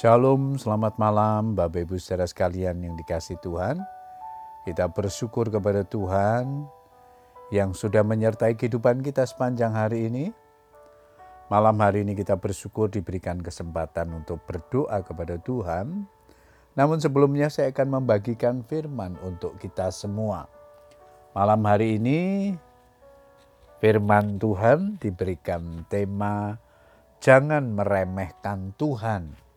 Shalom, selamat malam Bapak Ibu saudara sekalian yang dikasih Tuhan. Kita bersyukur kepada Tuhan yang sudah menyertai kehidupan kita sepanjang hari ini. Malam hari ini kita bersyukur diberikan kesempatan untuk berdoa kepada Tuhan. Namun sebelumnya saya akan membagikan firman untuk kita semua. Malam hari ini firman Tuhan diberikan tema jangan meremehkan Tuhan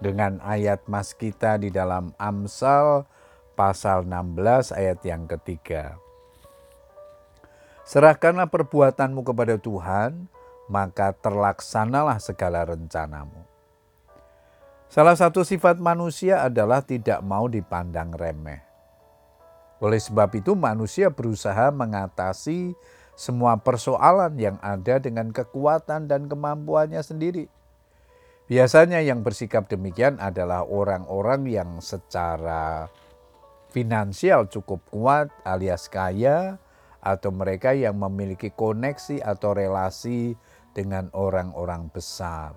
dengan ayat mas kita di dalam Amsal pasal 16 ayat yang ketiga. Serahkanlah perbuatanmu kepada Tuhan, maka terlaksanalah segala rencanamu. Salah satu sifat manusia adalah tidak mau dipandang remeh. Oleh sebab itu, manusia berusaha mengatasi semua persoalan yang ada dengan kekuatan dan kemampuannya sendiri. Biasanya yang bersikap demikian adalah orang-orang yang secara finansial cukup kuat alias kaya atau mereka yang memiliki koneksi atau relasi dengan orang-orang besar.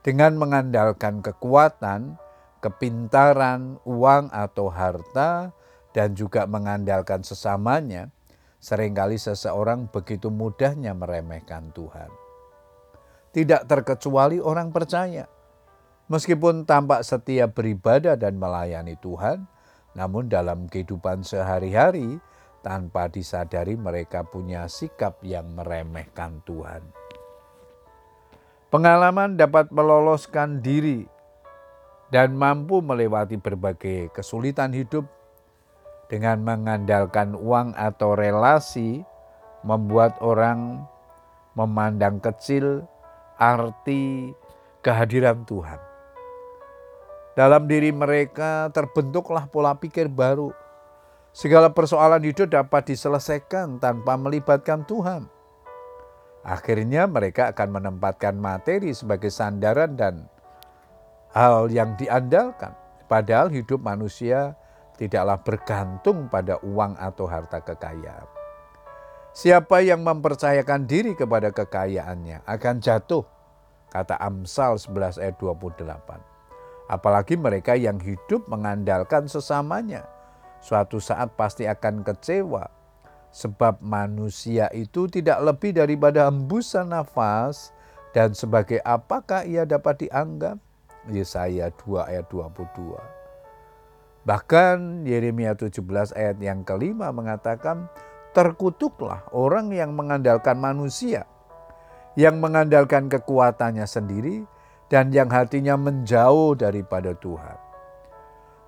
Dengan mengandalkan kekuatan, kepintaran, uang atau harta, dan juga mengandalkan sesamanya, sering kali seseorang begitu mudahnya meremehkan Tuhan tidak terkecuali orang percaya. Meskipun tampak setia beribadah dan melayani Tuhan, namun dalam kehidupan sehari-hari tanpa disadari mereka punya sikap yang meremehkan Tuhan. Pengalaman dapat meloloskan diri dan mampu melewati berbagai kesulitan hidup dengan mengandalkan uang atau relasi membuat orang memandang kecil arti kehadiran Tuhan. Dalam diri mereka terbentuklah pola pikir baru. Segala persoalan hidup dapat diselesaikan tanpa melibatkan Tuhan. Akhirnya mereka akan menempatkan materi sebagai sandaran dan hal yang diandalkan. Padahal hidup manusia tidaklah bergantung pada uang atau harta kekayaan. Siapa yang mempercayakan diri kepada kekayaannya akan jatuh, kata Amsal 11 ayat 28. Apalagi mereka yang hidup mengandalkan sesamanya, suatu saat pasti akan kecewa. Sebab manusia itu tidak lebih daripada hembusan nafas dan sebagai apakah ia dapat dianggap? Yesaya 2 ayat 22. Bahkan Yeremia 17 ayat yang kelima mengatakan, terkutuklah orang yang mengandalkan manusia, yang mengandalkan kekuatannya sendiri, dan yang hatinya menjauh daripada Tuhan.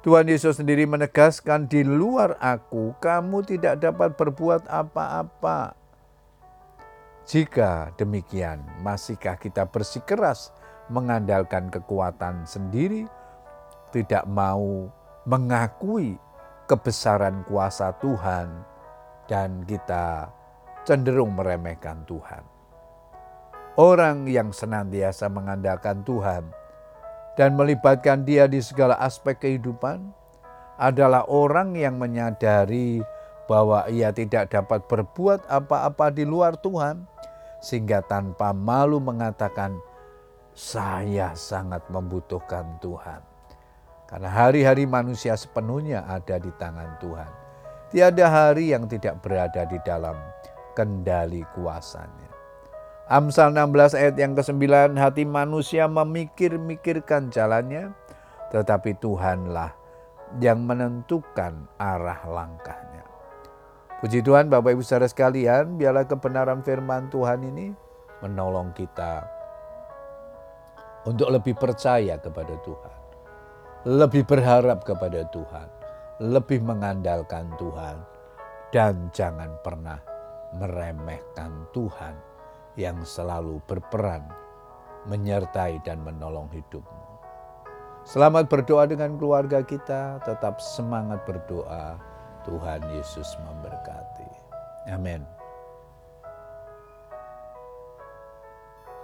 Tuhan Yesus sendiri menegaskan, "Di luar Aku, kamu tidak dapat berbuat apa-apa." Jika demikian, masihkah kita bersikeras mengandalkan kekuatan sendiri, tidak mau mengakui kebesaran kuasa Tuhan? Dan kita cenderung meremehkan Tuhan. Orang yang senantiasa mengandalkan Tuhan dan melibatkan Dia di segala aspek kehidupan adalah orang yang menyadari bahwa ia tidak dapat berbuat apa-apa di luar Tuhan, sehingga tanpa malu mengatakan, "Saya sangat membutuhkan Tuhan." Karena hari-hari manusia sepenuhnya ada di tangan Tuhan Tiada hari yang tidak berada di dalam kendali kuasanya. Amsal 16 ayat yang ke-9, hati manusia memikir-mikirkan jalannya, tetapi Tuhanlah yang menentukan arah langkahnya. Puji Tuhan Bapak Ibu saudara sekalian, biarlah kebenaran firman Tuhan ini menolong kita untuk lebih percaya kepada Tuhan, lebih berharap kepada Tuhan, lebih mengandalkan Tuhan, dan jangan pernah meremehkan Tuhan yang selalu berperan menyertai dan menolong hidupmu. Selamat berdoa dengan keluarga kita, tetap semangat berdoa. Tuhan Yesus memberkati. Amin.